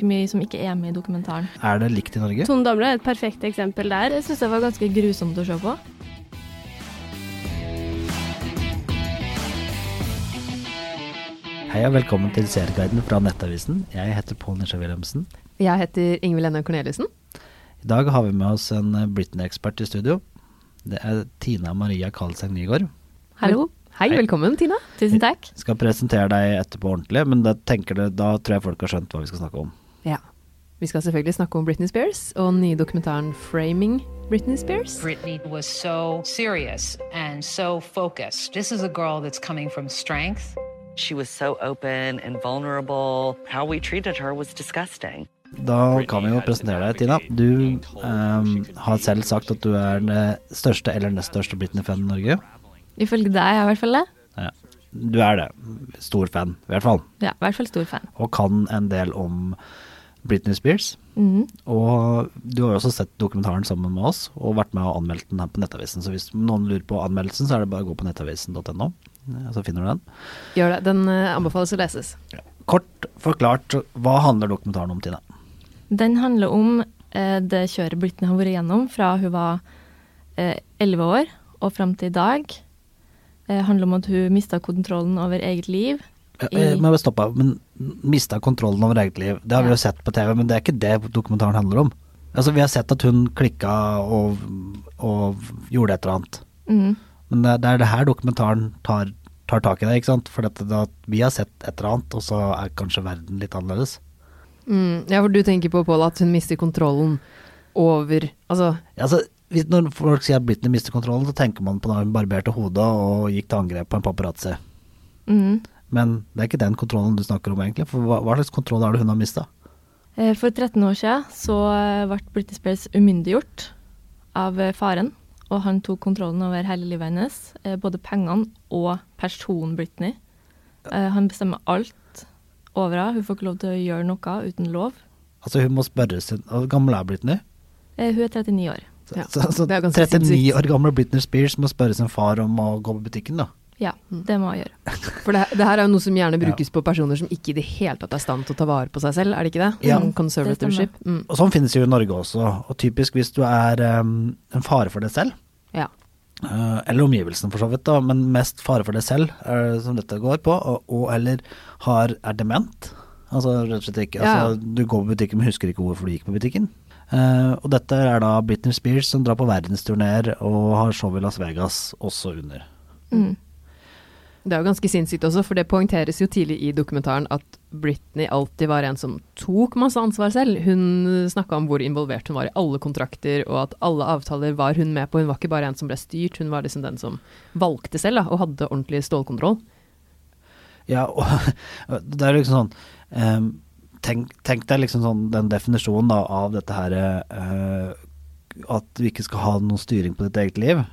ganske mye som ikke er med i dokumentaren. Er det likt i Norge? Tone Damli er et perfekt eksempel der. Jeg syns det var ganske grusomt å se på. Hei og velkommen til Serieguiden fra Nettavisen. Jeg heter Pål Nisja Wilhelmsen. Jeg heter Ingvild Enne Corneliussen. I dag har vi med oss en Britney-ekspert i studio. Det er Tina Maria Karlseng Nygaard. Hallo. Hei, Hei. velkommen Tina. Tusen takk. Skal presentere deg etterpå ordentlig, men da, tenker det, da tror jeg folk har skjønt hva vi skal snakke om. Ja. Vi skal selvfølgelig snakke om Britney Spears og den nye dokumentaren 'Framing Britney Spears'. Britney was so serious and so focused. This is a girl that's coming from strength. She was so open and vulnerable. How we treated her was disgusting. Da kan vi jo presentere deg, Tina. Du um, har selv sagt at du er den største eller nest største Britney-fan i Norge. Ifølge deg er i hvert fall det. Ja. Du er det. Stor fan, i hvert fall. Ja, i hvert fall stor fan. Og kan en del om Britney Spears. Mm. Og du har jo også sett dokumentaren sammen med oss, og vært med og anmeldt den her på Nettavisen. Så hvis noen lurer på anmeldelsen, så er det bare å gå på nettavisen.no, så finner du den. Gjør det. Den eh, anbefales å leses. Kort forklart, hva handler dokumentaren om, Tina? Den handler om eh, det kjøret Britney har vært igjennom fra hun var elleve år og fram til i dag. Det handler om at hun mista kontrollen over eget liv. Jeg Eh, må bare stoppe, men mista kontrollen over eget liv. Det har vi jo sett på TV, men det er ikke det dokumentaren handler om. Altså, vi har sett at hun klikka og, og gjorde et eller annet. Mm. Men det, det er det her dokumentaren tar, tar tak i det, ikke sant? For dette, da, vi har sett et eller annet, og så er kanskje verden litt annerledes. Mm, ja, for du tenker på, Pål, at hun mister kontrollen over Altså, Altså, hvis, når folk sier at Britney mister kontrollen, så tenker man på da hun barberte hodet og gikk til angrep på en paparazzi. Mhm. Men det er ikke den kontrollen du snakker om, egentlig. For hva, hva slags kontroll er det hun har mista? Eh, For 13 år siden så eh, ble Britney Spears umyndiggjort av eh, faren, og han tok kontrollen over hele livet hennes, både pengene og personen Britney. Han bestemmer alt over henne. Hun får ikke lov til å gjøre noe uten lov. Altså, hun må spørre sin Hvor gammel er Britney? Eh, Hun er 39 år. Så, Ja, så, så er 39 sinnssykt. år gamle Britney Spears må spørre sin far om å gå på butikken, da. Ja, det må jeg gjøre. For det, det her er jo noe som gjerne brukes på personer som ikke i det hele tatt er i stand til å ta vare på seg selv, er det ikke det? Ja. Sånn conservatorship. Mm. Og sånn finnes jo i Norge også. Og typisk hvis du er um, en fare for deg selv, Ja. uh, eller omgivelsene for så vidt, da, men mest fare for deg selv, uh, som dette går på, og, og eller har, er dement. Altså rett og slett ikke Ja. altså, Du går på butikken, men husker ikke hvorfor du gikk på butikken. Uh, og dette er da Britney Spears som drar på verdensturneer og har show i Las Vegas også under. Mm. Det er jo ganske sinnssykt også, for det poengteres jo tidlig i dokumentaren at Britney alltid var en som tok masse ansvar selv. Hun snakka om hvor involvert hun var i alle kontrakter, og at alle avtaler var hun med på. Hun var ikke bare en som ble styrt, hun var liksom den som valgte selv da, og hadde ordentlig stålkontroll. Ja, og det er liksom sånn um, tenk, tenk deg liksom sånn den definisjonen da, av dette her uh, At du ikke skal ha noen styring på ditt eget liv.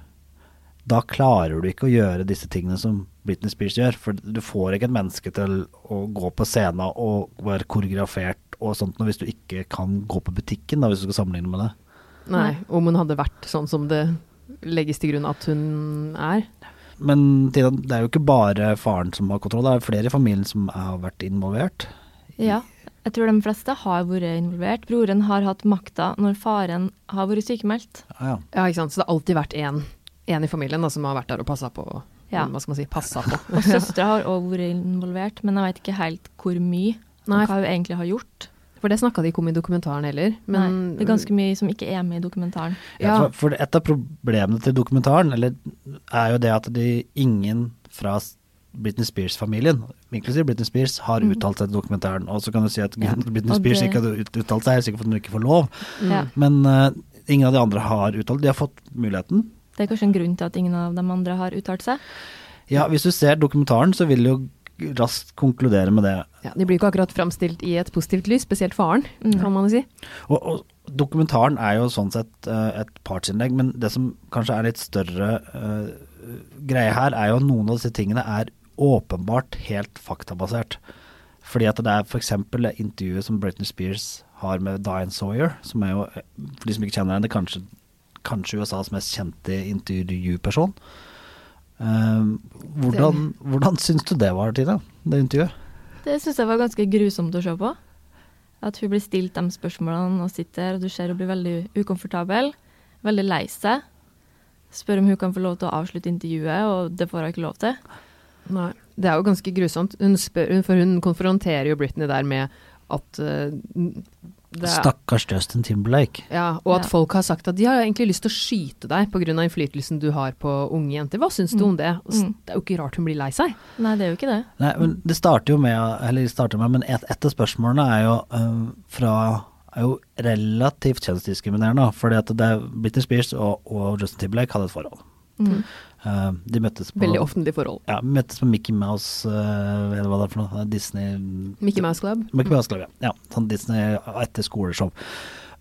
Da klarer du ikke å gjøre disse tingene som Britney Spears gjør. For du får ikke et menneske til å gå på scenen og være koreografert og sånt noe hvis du ikke kan gå på butikken, da, hvis du skal sammenligne med det. Nei, om hun hadde vært sånn som det legges til grunn at hun er. Men Tina, det er jo ikke bare faren som har kontroll, det er flere i familien som har vært involvert. Ja. Jeg tror de fleste har vært involvert. Broren har hatt makta når faren har vært sykemeldt. Ja, ja. Ja, ikke sant. Så det har alltid vært én en i familien da, som har vært der og passa på. Ja. Hva skal man si, passa på. Og søstera har òg vært involvert, men jeg vet ikke helt hvor mye. Nei. og hva hun egentlig har gjort. For det snakka de ikke om i dokumentaren heller. Men Nei, det er ganske mye som ikke er med i dokumentaren. Ja, for, for et av problemene til dokumentaren eller, er jo det at de, ingen fra Britney Spears-familien, inklusiv Britney Spears, har uttalt seg til dokumentaren. Og så kan du si at ja. Britney Spears det- ikke hadde uttalt seg, er sikkert fordi hun ikke får lov. Ja. Men uh, ingen av de andre har uttalt. De har fått muligheten. Det er kanskje en grunn til at ingen av de andre har uttalt seg. Ja, hvis du ser dokumentaren, så vil du jo raskt konkludere med det. ja, de blir ikke akkurat framstilt i et positivt lys, spesielt faren, Mm. kan man jo si. Og, og dokumentaren er jo sånn sett eh, et partsinnlegg, men det som kanskje er litt større uh, greie her, er jo at noen av disse tingene er åpenbart helt faktabasert. Fordi at det er f.eks. det intervjuet som Britney Spears har med Diane Sawyer, som er jo, eh, for de som ikke kjenner henne, kanskje, kanskje USAs mest kjente intervjuperson. Eh, hvordan, hvordan syns du det var, Tina, det intervjuet? Det syns jeg var ganske grusomt å se på. At hun blir stilt de spørsmålene og sitter, og du ser hun blir veldig ukomfortabel. Veldig lei seg. Spør om hun kan få lov til å avslutte intervjuet, og det får hun ikke lov til. Nei. Det er jo ganske grusomt, hun spør, for hun konfronterer jo Britney der med at eh, det er, Stakkars Justin Timberlake. ja, og at Ja. folk har sagt at de har egentlig lyst til å skyte deg pga. innflytelsen du har på unge jenter. Hva syns du om det? Mm. Det er jo ikke rart hun blir lei seg. Nei, det er jo ikke det. Nei, men det starter jo med, eller starter med, men et, et av spørsmålene er jo øh, fra er jo relativt kjønnsdiskriminerende, fordi at det er Britney Spears og, og Justin Timberlake hadde et forhold. Mm. Eh, de møttes på Veldig offentlig forhold. Ja, møttes på Mickey Mouse, øh, eller hva det er for noe, Disney Mickey Mouse Club. Mickey Mouse Club, ja. ja. Sånn Disney etter skoleshow.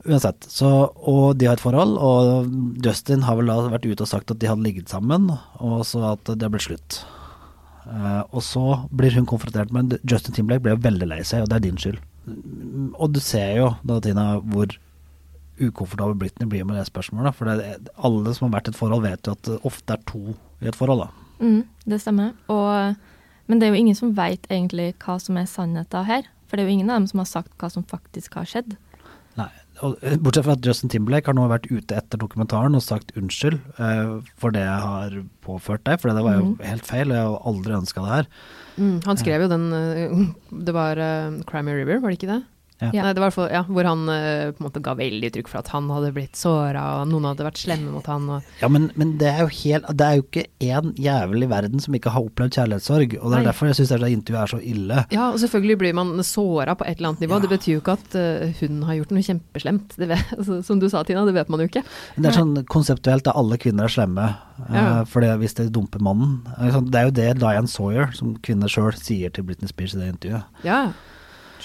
Uansett, så, og de har et forhold, og Justin har vel da vært ute og sagt at de hadde ligget sammen, og så at det ble slutt. Uh, og så blir hun konfrontert med Justin Timberlake ble jo veldig lei seg, og det er din skyld. Og du ser jo da, Tina, hvor ukomfortabel Britney blir med det spørsmålet. For det, alle som har vært i et forhold, vet jo at det ofte er to i et forhold. da. Mm, det stemmer. Og, men det er jo ingen som veit egentlig hva som er sannheten her. For det er jo ingen av dem som har sagt hva som faktisk har skjedd. Nei, og, eh, bortsett fra at Justin Timberlake har nå vært ute etter dokumentaren og sagt unnskyld eh, for det jeg har påført deg, for det var jo mm. helt feil, og jeg har aldri ønska det her. Mm, han skrev jo den eh, Det var uh, Crimey River, var det ikke det? Ja. Nei, det var for, ja, hvor han eh, på en måte ga veldig uttrykk for at han hadde blitt såra, og noen hadde vært slemme mot han. Og, Ja, men, men det er jo helt Det er jo ikke én jævel i verden som ikke har opplevd kjærlighetssorg, og det er Nei. derfor jeg syns det intervjuet er så ille. ja, og selvfølgelig blir man såra på et eller annet nivå. Ja. Det betyr jo ikke at uh, hun har gjort noe kjempeslemt. Det vet, altså, som du sa, Tina, det vet man jo ikke. Men Det er sånn konseptuelt at alle kvinner er slemme eh, for hvis de dumper mannen. Sånn, Det er jo det Diane Sawyer, som kvinner sjøl, sier til Britney Spears i det intervjuet. Ja,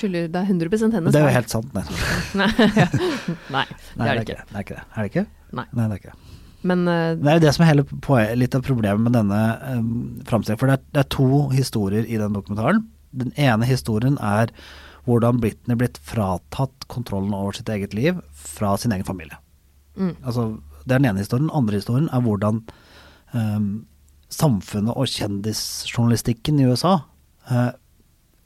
skylder Det er 100 hennes det er jo helt sant. Nei, ja. Nei, det er det ikke. Det er ikke det. Er det ikke? Nei. Nei, det er ikke det. Men uh, Det er jo det som er hele poen- litt av problemet med denne um, framstillingen. For det er, det er to historier i den dokumentaren. Den ene historien er hvordan Britney blitt fratatt kontrollen over sitt eget liv fra sin egen familie. mm, Altså, det er den ene historien. Den andre historien er hvordan um, samfunnet og kjendisjournalistikken i USA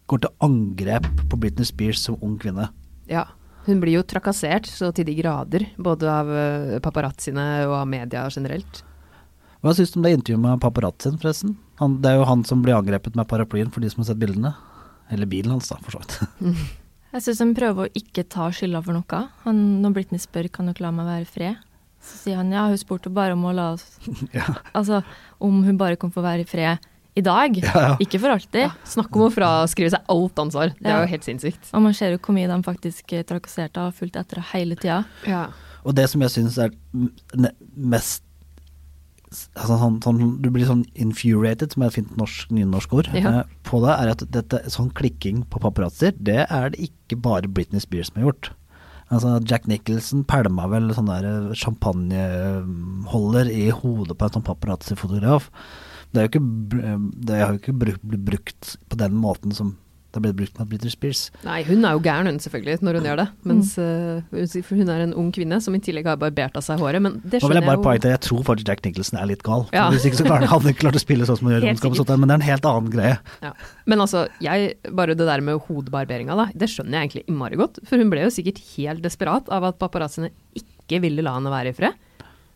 går til angrep på Britney Spears som ung kvinne. ja. Hun blir jo trakassert så til de grader, både av uh, paparazziene og av media generelt. Hva syns du om det intervjuet med paparazzien, forresten? Han, det er jo han som blir angrepet med paraplyen, for de som har sett bildene. Eller bilen hans, da, for så vidt. Jeg syns han prøver å ikke ta skylda for noe. Han, når Britney spør kan dere la meg være i fred, så sier han ja, hun spurte bare om å la oss ja. Altså om hun bare kom for å være i fred i dag, Ja, ja. ikke for alltid. Ja, snakk om å fraskrive seg alt ansvar. Det er jo helt sinnssykt. Og man ser jo hvor mye de faktisk eh, trakasserte og har fulgt etter hele tida. Ja. Og det som jeg syns er mest altså, sånn, sånn, Du blir sånn infuriated, som er et fint norsk, nynorsk ord, Ja. eh, på det, er at dette, sånn klikking på paparazzoer, det er det ikke bare Britney Spears som har gjort. Altså, Jack Nicholson pælma vel sånn der eh, champagneholder i hodet på en sånn paparazzi-fotograf. Det er jo ikke, det har jo ikke blitt brukt på den måten som det har blitt brukt med Britney Spears. Nei, hun er jo gæren hun selvfølgelig, når hun gjør det. Mens uh, hun er en ung kvinne som i tillegg har barbert av seg håret. Men det Nå vil skjønner jeg bare jeg jo. poengtere, jeg tror faktisk Jack Nicholson er litt gal. Ja. Hvis ikke så klarer han ikke klart å spille sånn som han gjør i Helt og sånt, men det er en helt annen greie. Ja. Men altså, jeg, bare det der med hodebarberinga, da, det skjønner jeg egentlig innmari godt. For hun ble jo sikkert helt desperat av at paparazziene ikke ville la henne være i fred.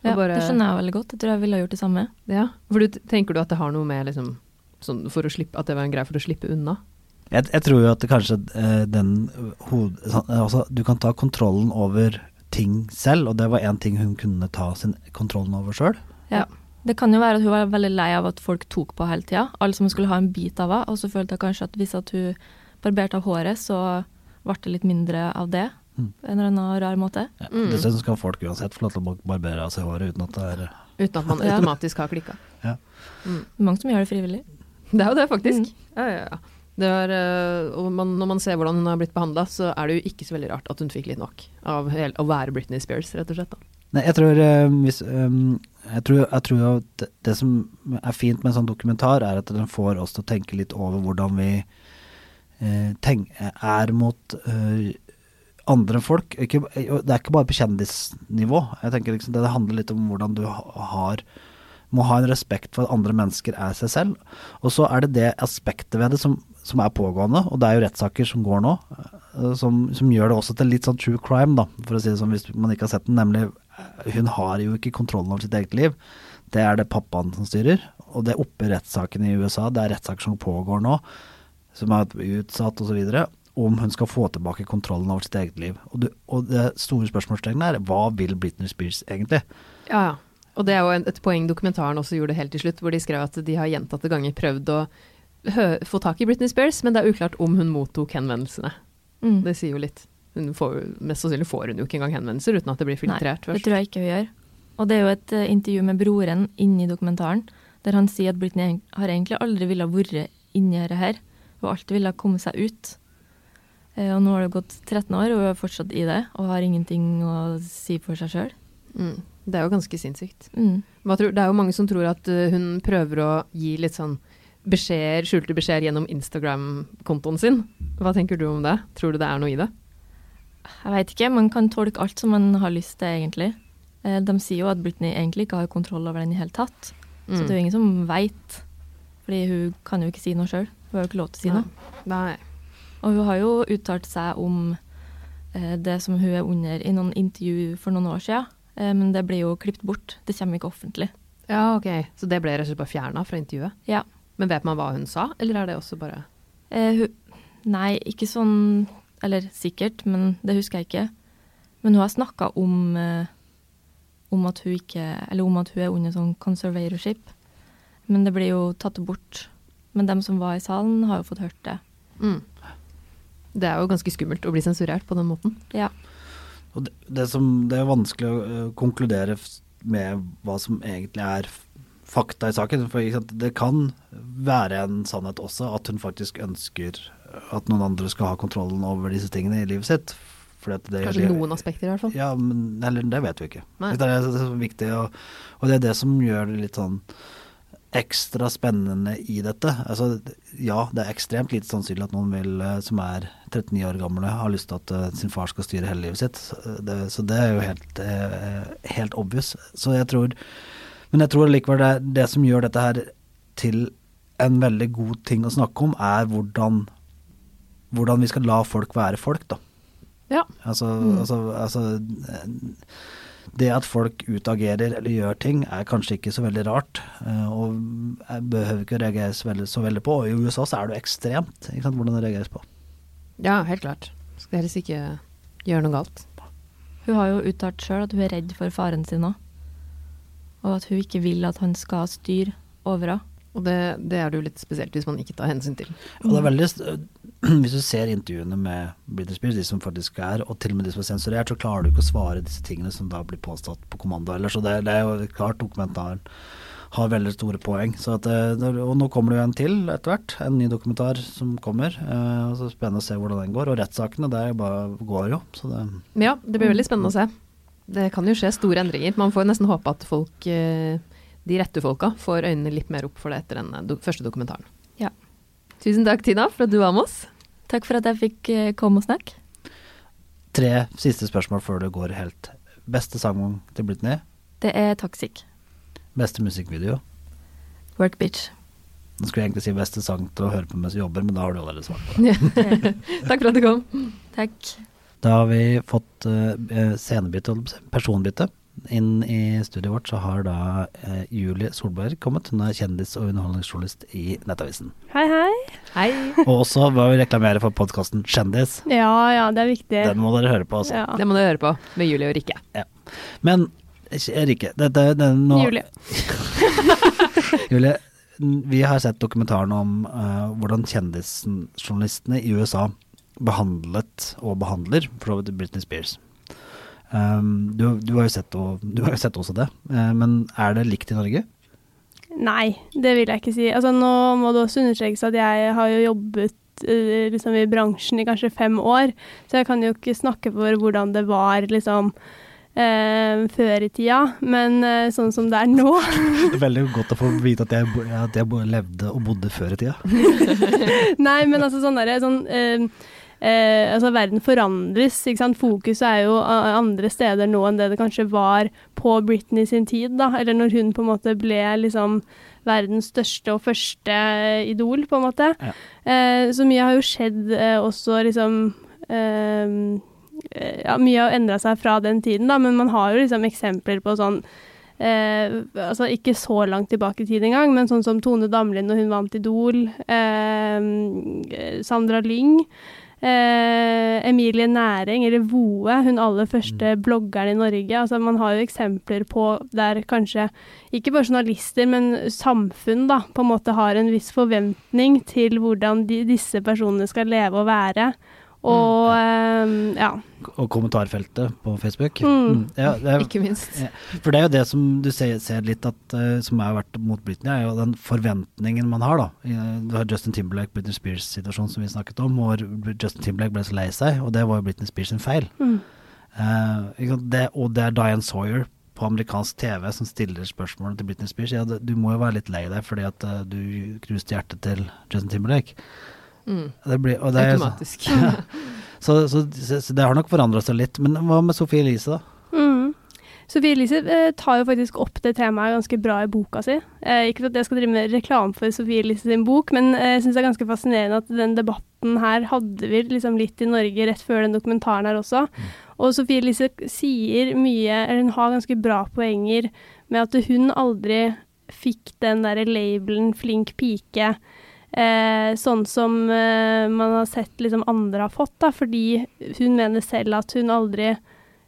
Ja, bare- Det skjønner jeg veldig godt. Jeg tror jeg ville gjort det samme. Ja, for du, tenker du at det har noe med liksom sånn for å slippe, At det var en greie for å slippe unna? Jeg, jeg tror jo at kanskje eh, den hod... sånn, Altså, du kan ta kontrollen over ting selv, og det var én ting hun kunne ta sin kontrollen over sjøl. Ja. Det kan jo være at hun var veldig lei av at folk tok på hele tida. Alle som skulle ha en bit av henne. Og så følte jeg kanskje at hvis at hun barberte av håret, så ble det litt mindre av det. Mm. En eller annen rar måte. Ja, Mm. Dessuten skal folk uansett få lov til å barbere av seg håret uten at det er Uten at man automatisk har klikka. Mange som gjør det frivillig. Det er jo det, faktisk. Mm. Ja, ja, ja. Det er, øh, og man, når man ser hvordan hun har blitt behandla, så er det jo ikke så veldig rart at hun fikk litt nok av hel, å være Britney Spears, rett og slett. Da. Nei, jeg tror, eh, hvis, eh, jeg tror, jeg tror at det, som er fint med en sånn dokumentar, er at den får oss til å tenke litt over hvordan vi eh, tenk, er mot eh, andre folk. Ikke, det er ikke bare på kjendisnivå. Jeg tenker liksom det, handler litt om hvordan du har må ha en respekt for at andre mennesker er seg selv. Og så er det det aspektet ved det som, som er pågående, og det er jo rettssaker som går nå. eh, som, som gjør det også til litt sånn true crime, da, for å si det sånn hvis man ikke har sett den. Nemlig, eh, hun har jo ikke kontrollen over sitt eget liv. Det er det pappaen som styrer. Og det er oppe i rettssaken i USA, det er rettssaker som pågår nå, som er utsatt osv., om hun skal få tilbake kontrollen over sitt eget liv. Og, det, og det store spørsmålstegnet er hva vil Britney Spears egentlig? Ja, ja. Og det er jo en- et poeng dokumentaren også gjorde helt til slutt, hvor de skrev at de har gjentatte ganger prøvd å hø få tak i Britney Spears, men det er uklart om hun mottok henvendelsene. Mm. Det sier jo litt. Hun får, mest sannsynlig får hun jo ikke engang henvendelser uten at det blir filtrert Nei, det tror jeg ikke hun gjør. Og det er jo et uh, intervju med broren inni dokumentaren, der han sier at Britney har egentlig aldri ville vært inni dette her. Hun alltid ville komme seg ut. Eh, og nå har det gått 13 år, og hun er fortsatt i det, og har ingenting å si for seg sjøl. Mm. Det er jo ganske sinnssykt. Mm. Tror, det er jo mange som tror at uh, hun prøver å gi litt sånn beskjeder, skjulte beskjeder gjennom Instagram-kontoen sin. Hva tenker du om det? Tror du det er noe i det? Jeg veit ikke, man kan tolke alt som man har lyst til, egentlig. Eh, de sier jo at Britney egentlig ikke har kontroll over den i hele tatt. Så Mm. det er jo ingen som veit. Fordi hun kan jo ikke si noe sjøl. Hun har jo ikke lov til å si noe. Nei. Og hun har jo uttalt seg om eh, det som hun er under i noen intervju for noen år siden. Eh, men det blir jo klippet bort. Det kommer ikke offentlig. Ja, ok. Så det ble rett og slett bare fjerna fra intervjuet? Ja. Men vet man hva hun sa, eller er det også bare Eh, hun, nei, ikke sånn Eller sikkert, men det husker jeg ikke. Men hun har snakka om eh, om at hun ikke Eller om at hun er under sånn conservatorship. Men det blir jo tatt bort. Men dem som var i salen, har jo fått hørt det. mm. Det er jo ganske skummelt å bli sensurert på den måten. Ja. Og det, det, som, det er vanskelig å øh, konkludere med hva som egentlig er fakta i saken. For det kan være en sannhet også at hun faktisk ønsker at noen andre skal ha kontrollen over disse tingene i livet sitt. Fordi at det, Kanskje noen aspekter, i hvert fall. Ja, men eller, det vet vi ikke. Nei. Det er så viktig, og, og det er det som gjør det litt sånn ekstra spennende i dette. Altså, ja, det er ekstremt lite sannsynlig at noen vil, eh, som er 39 år gamle, har lyst til at eh, sin far skal styre hele livet sitt. Så det, så det er jo helt, eh, helt obvious. Så jeg tror Men jeg tror likevel det, det som gjør dette her til en veldig god ting å snakke om, er hvordan, hvordan vi skal la folk være folk, da. Ja. Altså, altså, altså Det at folk utagerer eller gjør ting, er kanskje ikke så veldig rart. eh, Og jeg behøver ikke å reagere så veldig, så veldig på. Og i USA så er det jo ekstremt ikke sant, hvordan det reageres på. Ja, helt klart. Skal helst ikke gjøre noe galt. Hun har jo uttalt sjøl at hun er redd for faren sin òg. Og at hun ikke vil at han skal styre over henne. Og det, det er det jo litt spesielt hvis man ikke tar hensyn til. Og det er veldig Hvis du ser intervjuene med Britney Spears, de som faktisk er, og til og med de som er sensurert, så klarer du ikke å svare disse tingene som da blir påstått på kommando Eller, Så det, det er jo klart dokumentaren har veldig store poeng. At, eh, og nå kommer det jo en til etter hvert, en ny dokumentar som kommer. Eh, og så Spennende å se hvordan den går. Og rettssakene, det bare går jo. Det ja, det blir veldig spennende å se. Det kan jo skje store endringer. Man får nesten håpe at folk, eh, de rette folka, får øynene litt mer opp for det etter den første dokumentaren. Tusen takk, Tina, for at du var med oss. Takk for at jeg fikk eh, komme og snakke. Tre siste spørsmål før det går helt. Beste sang til Britney? Det er Toxic. Beste musikkvideo? Work bitch. Nå skulle jeg egentlig si beste sang til å høre på mens du jobber, men da har du allerede svart på det. takk for at du kom. Takk. Da har vi fått uh, scenebytte, personbytte. Inn i studioet vårt så har da eh, Julie Solberg kommet. Hun er kjendis og underholdningsjournalist i Nettavisen. Hei, hei. Hei. Og også må vi reklamere for podkasten Kjendis. Ja, ja, det er viktig. Den må dere høre på, altså. Ja. Den må dere høre på med Julie og Rikke. Men eh, Rikke, dette det, nå, Julie. Julie, vi har sett dokumentaren om uh, hvordan kjendisjournalistene i USA behandlet og behandler for så vidt Britney Spears. Um, du, du, har jo sett, du har jo sett også det, uh, men er det likt i Norge? Nei, det vil jeg ikke si. Altså, nå må det også understrekes at jeg har jo jobbet eh, liksom, i bransjen i kanskje fem år, så jeg kan jo ikke snakke for hvordan det var liksom eh, før i tida, men eh, sånn som det er nå Det er veldig godt å få vite at jeg, at jeg levde og bodde før i tida. Nei, men altså sånn derre sånn eh, eh, Altså, verden forandres, ikke sant. Fokuset er jo andre steder nå enn det det kanskje var på Britney sin tid, da. Eller når hun på en måte ble liksom verdens største og første idol, på en måte. Ja. Eh, så mye har jo skjedd eh, også liksom eh, ja, Mye har endra seg fra den tiden, da, men man har jo liksom eksempler på sånn eh, altså Ikke så langt tilbake i tid engang, men sånn som Tone Damli når hun vant Idol. Eh, Sandra Lyng. Eh, Emilie Næring, eller Voe, hun aller første bloggeren i Norge. Altså, man har jo eksempler på der kanskje ikke bare journalister, men samfunn da, på en måte har en viss forventning til hvordan de, disse personene skal leve og være. Og eh, ja. Og kommentarfeltet på Facebook. Mm. Ja, det er, Ikke minst. Ja, For det er jo det som du ser, ser litt at, uh, som har vært mot Britney, er jo den forventningen man har. da. Du har Justin Timberlake, Britney Spears-situasjonen som vi snakket om, hvor Justin Timberlake ble så lei seg, og det var jo Britney Spears sin feil. Mm. Uh, det, og det er Diane Sawyer på amerikansk TV som stiller spørsmål til Britney Spears. Ja, du må jo være litt lei deg fordi at uh, du knuste hjertet til Justin Timberlake. Mm. Det blir, og det er, Automatisk. Ja. Så, så, så, det har nok forandra seg litt. Men hva med Sophie Elise, da? Mm. Sophie Elise eh, tar jo faktisk opp det temaet ganske bra i boka si. Eh, ikke at jeg skal drive med reklame for Sophie Elise sin bok, men eh, jeg syns det er ganske fascinerende at den debatten her hadde vi liksom litt i Norge rett før den dokumentaren her også. Og Sophie Elise sier mye, eller hun har ganske bra poenger med at hun aldri fikk den derre labelen flink pike. Eh, sånn som eh, man har sett liksom andre har fått, da, fordi hun mener selv at hun aldri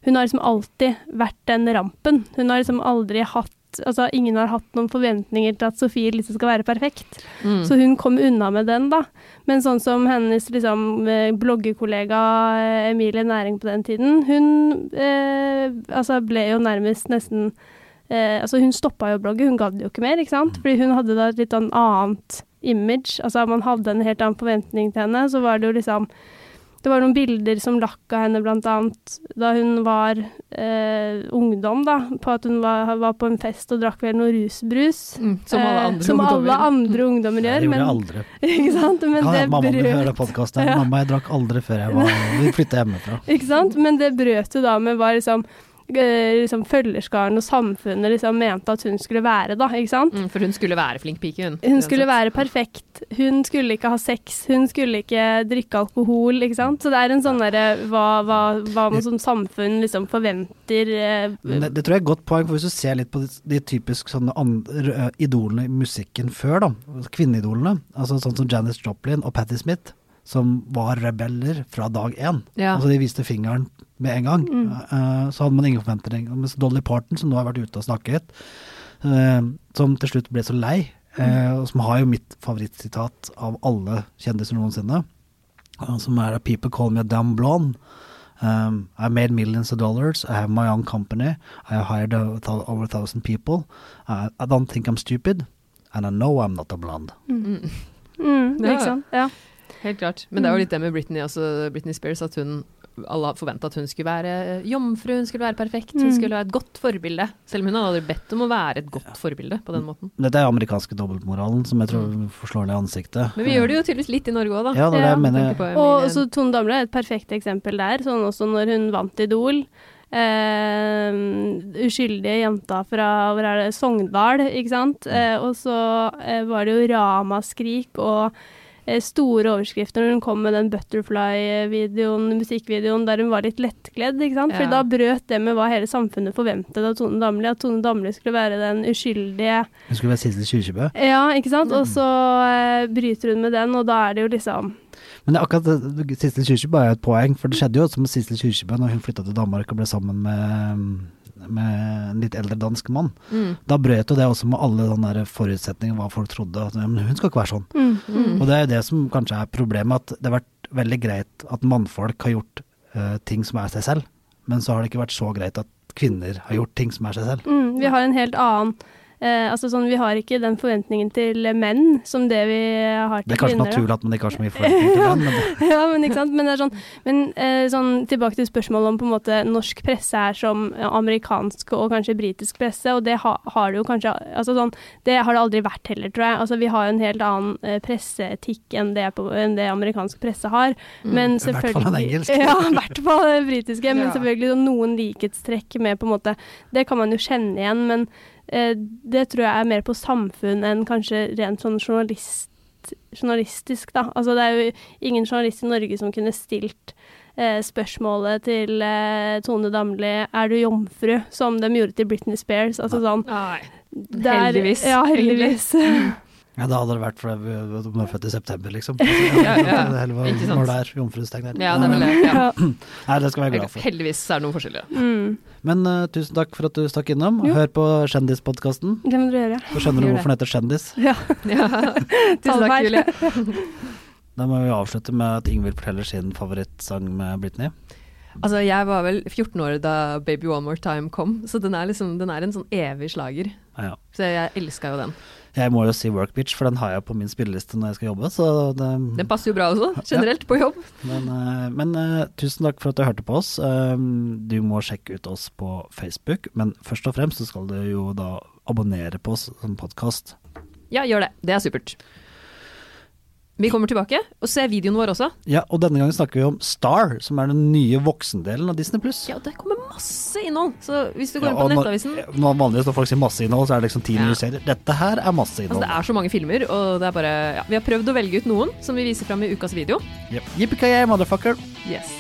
Hun har liksom alltid vært den rampen. Hun har liksom aldri hatt Altså, ingen har hatt noen forventninger til at Sofie liksom skal være perfekt. Mm. Så hun kom unna med den, da. Men sånn som hennes liksom, eh, bloggerkollega eh, Emilie Næring på den tiden, hun eh, altså ble jo nærmest nesten eh, Altså, hun stoppa jo blogget, blogge, hun gadd jo ikke mer, ikke sant. Fordi hun hadde da et litt sånn annet image. Altså, man hadde en helt annen forventning til henne. Så var det jo liksom det var noen bilder som lakk av henne, blant annet, da hun var eh, ungdom, da, på at hun var, var på en fest og drakk vel noe rusbrus. Mm, som alle Eh, andre som alle ungdommer. gjør. Ja, det gjorde gjorde jeg aldri. ikke sant? Men ja, det hende mamma mi hører brøt podkasten. Ja. Mamma, jeg drakk aldri før jeg var Vi flytta hjemmefra. Ikke sant? Men det brøt jo da med var liksom, eh, liksom følgerskaren og samfunnet liksom mente at hun skulle være, da. Ikke sant? Mm, for hun skulle være flink pike, hun. Hun skulle være perfekt. Hun skulle ikke ha sex. Hun skulle ikke drikke alkohol, ikke sant. Så det er en sånn derre hva, hva, hva man som samfunn liksom forventer eh, det, det tror jeg er et godt poeng, for hvis du ser litt på de, de typisk sånne andre, idolene i musikken før, da, kvinneidolene, altså sånn som Janis Joplin og Patti Smith, som var rebeller fra dag én. Ja. Altså de viste fingeren med en gang. Mm. Uh, så hadde man ingen forventning. Mens Dolly Parton, som nå har vært ute og snakket, uh, som til slutt ble så lei, uh, og som har jo mitt favorittsitat av alle kjendiser noensinne, som er 'People call me a dumb blonde'. Um, I made millions of dollars. I have my own company. I have hired over a thousand people. I, I don't think I'm stupid, and I know I'm not a blonde. Mm. mm, Ja. Ikke sant. Ja. Helt klart. Men det er jo litt det med Britney, altså Britney Spears, at hun alle forventa at hun skulle være eh, jomfru, hun skulle være perfekt, hun Mm. skulle være et godt forbilde. Selv om hun hadde bedt om å være et godt forbilde på den måten. Dette er amerikanske dobbeltmoralen som jeg tror forslår det ansiktet. Men vi gjør det jo tydeligvis litt i Norge òg, da. Ja, det er det Ja. mener. På Og så Tone Damli er et perfekt eksempel der, sånn også når hun vant Idol. Uh, uskyldige jenta fra hvor er det, Sogndal, ikke sant. Uh, og så uh, var det jo ramaskrik og store overskrifter når hun kom med den Butterfly-videoen, musikkvideoen der hun var litt lettkledd, ikke sant. For Ja. da brøt det med hva hele samfunnet forventet av Tone Damli, at Tone Damli skulle være den uskyldige Hun skulle være Sissel Kyrkjebø. Ja, ikke sant. Og så eh, bryter hun med den, og da er det jo liksom Men det er akkurat Sissel Kyrkjebø er jo et poeng, for det skjedde jo med Sissel Kyrkjebø når hun flytta til Danmark og ble sammen med, med en litt eldre dansk mann. Mm. Da brøt jo det også med alle sånne der forutsetninger, hva folk trodde. At, men hun skal ikke være sånn. mm. Mm. Og det er jo det som kanskje er problemet, at det har vært veldig greit at mannfolk har gjort uh, ting som er seg selv, men så har det ikke vært så greit at kvinner har gjort ting som er seg selv. Mm, vi har en helt annen eh, altså sånn, Vi har ikke den forventningen til menn som det vi har til Det er kanskje kvinner. naturlig at man ikke har så mye forventninger til menn. men ja, men ikke sant. Men, det er sånn, men eh, sånn, tilbake til spørsmålet om på en måte norsk presse er som amerikansk og kanskje britisk presse, og det ha, har det jo kanskje altså sånn, Det har det aldri vært heller, tror jeg. Altså, vi har jo en helt annen eh, presseetikk enn det, enn det amerikansk presse har. Men I hvert fall den selvfølgelig. Ja, i hvert fall det britiske. Men Ja. selvfølgelig noen likhetstrekk med på en måte Det kan man jo kjenne igjen, men det tror jeg er mer på samfunn enn kanskje rent sånn journalist, journalistisk, da. Altså det er jo ingen journalist i Norge som kunne stilt eh, spørsmålet til eh, Tone Damli 'Er du jomfru?' som de gjorde til Britney Spears. Altså sånn Nei. der- Heldigvis, Ja, heldigvis. Ja, da hadde det vært fordi vi var født i september, liksom. Ja, ja. Det var- Ikke sant. Når det er jomfrustegn her. Ja, det er vel det. Ja. Nei, det skal vi være glad for. Heldigvis er det noen forskjeller. Mm. Men uh, tusen takk for at du stakk innom. Jo. Hør på Kjendispodkasten. Det må dere gjøre. Så skjønner du hvorfor den heter Kjendis. Ja. Ja. Tusen takk, Julie. Da må vi avslutte med at Ingvild forteller sin favorittsang med Britney. Altså, jeg var vel 14 år da 'Baby One More Time' kom, så den er, liksom, den er en sånn evig slager. Ja, ja. Så jeg elska jo den. Jeg må jo si Work Bitch, for den har jeg på min spilleliste når jeg skal jobbe. Så det, Den passer jo bra også, generelt, på jobb. Men, eh, men eh, tusen takk for at du hørte på oss. Um, du må sjekke ut oss på Facebook, men først og fremst så skal du jo da abonnere på oss som podkast. Ja, gjør det. Det er supert. Vi kommer tilbake, og ser videoen vår også. Ja, og denne gangen snakker vi om Star, som er den nye voksendelen av Disney pluss. Ja, det kommer masse innhold. Så hvis du går Ja, inn på og når- Nettavisen Når vanligvis når folk sier masse innhold, så er det liksom ti Ja. nye serier. Dette her er masse innhold. Altså, det er så mange filmer, og det er bare ja, Vi har prøvd å velge ut noen som vi viser fram i ukas video. Yep. Yippee-ki-yay, motherfucker. Yes.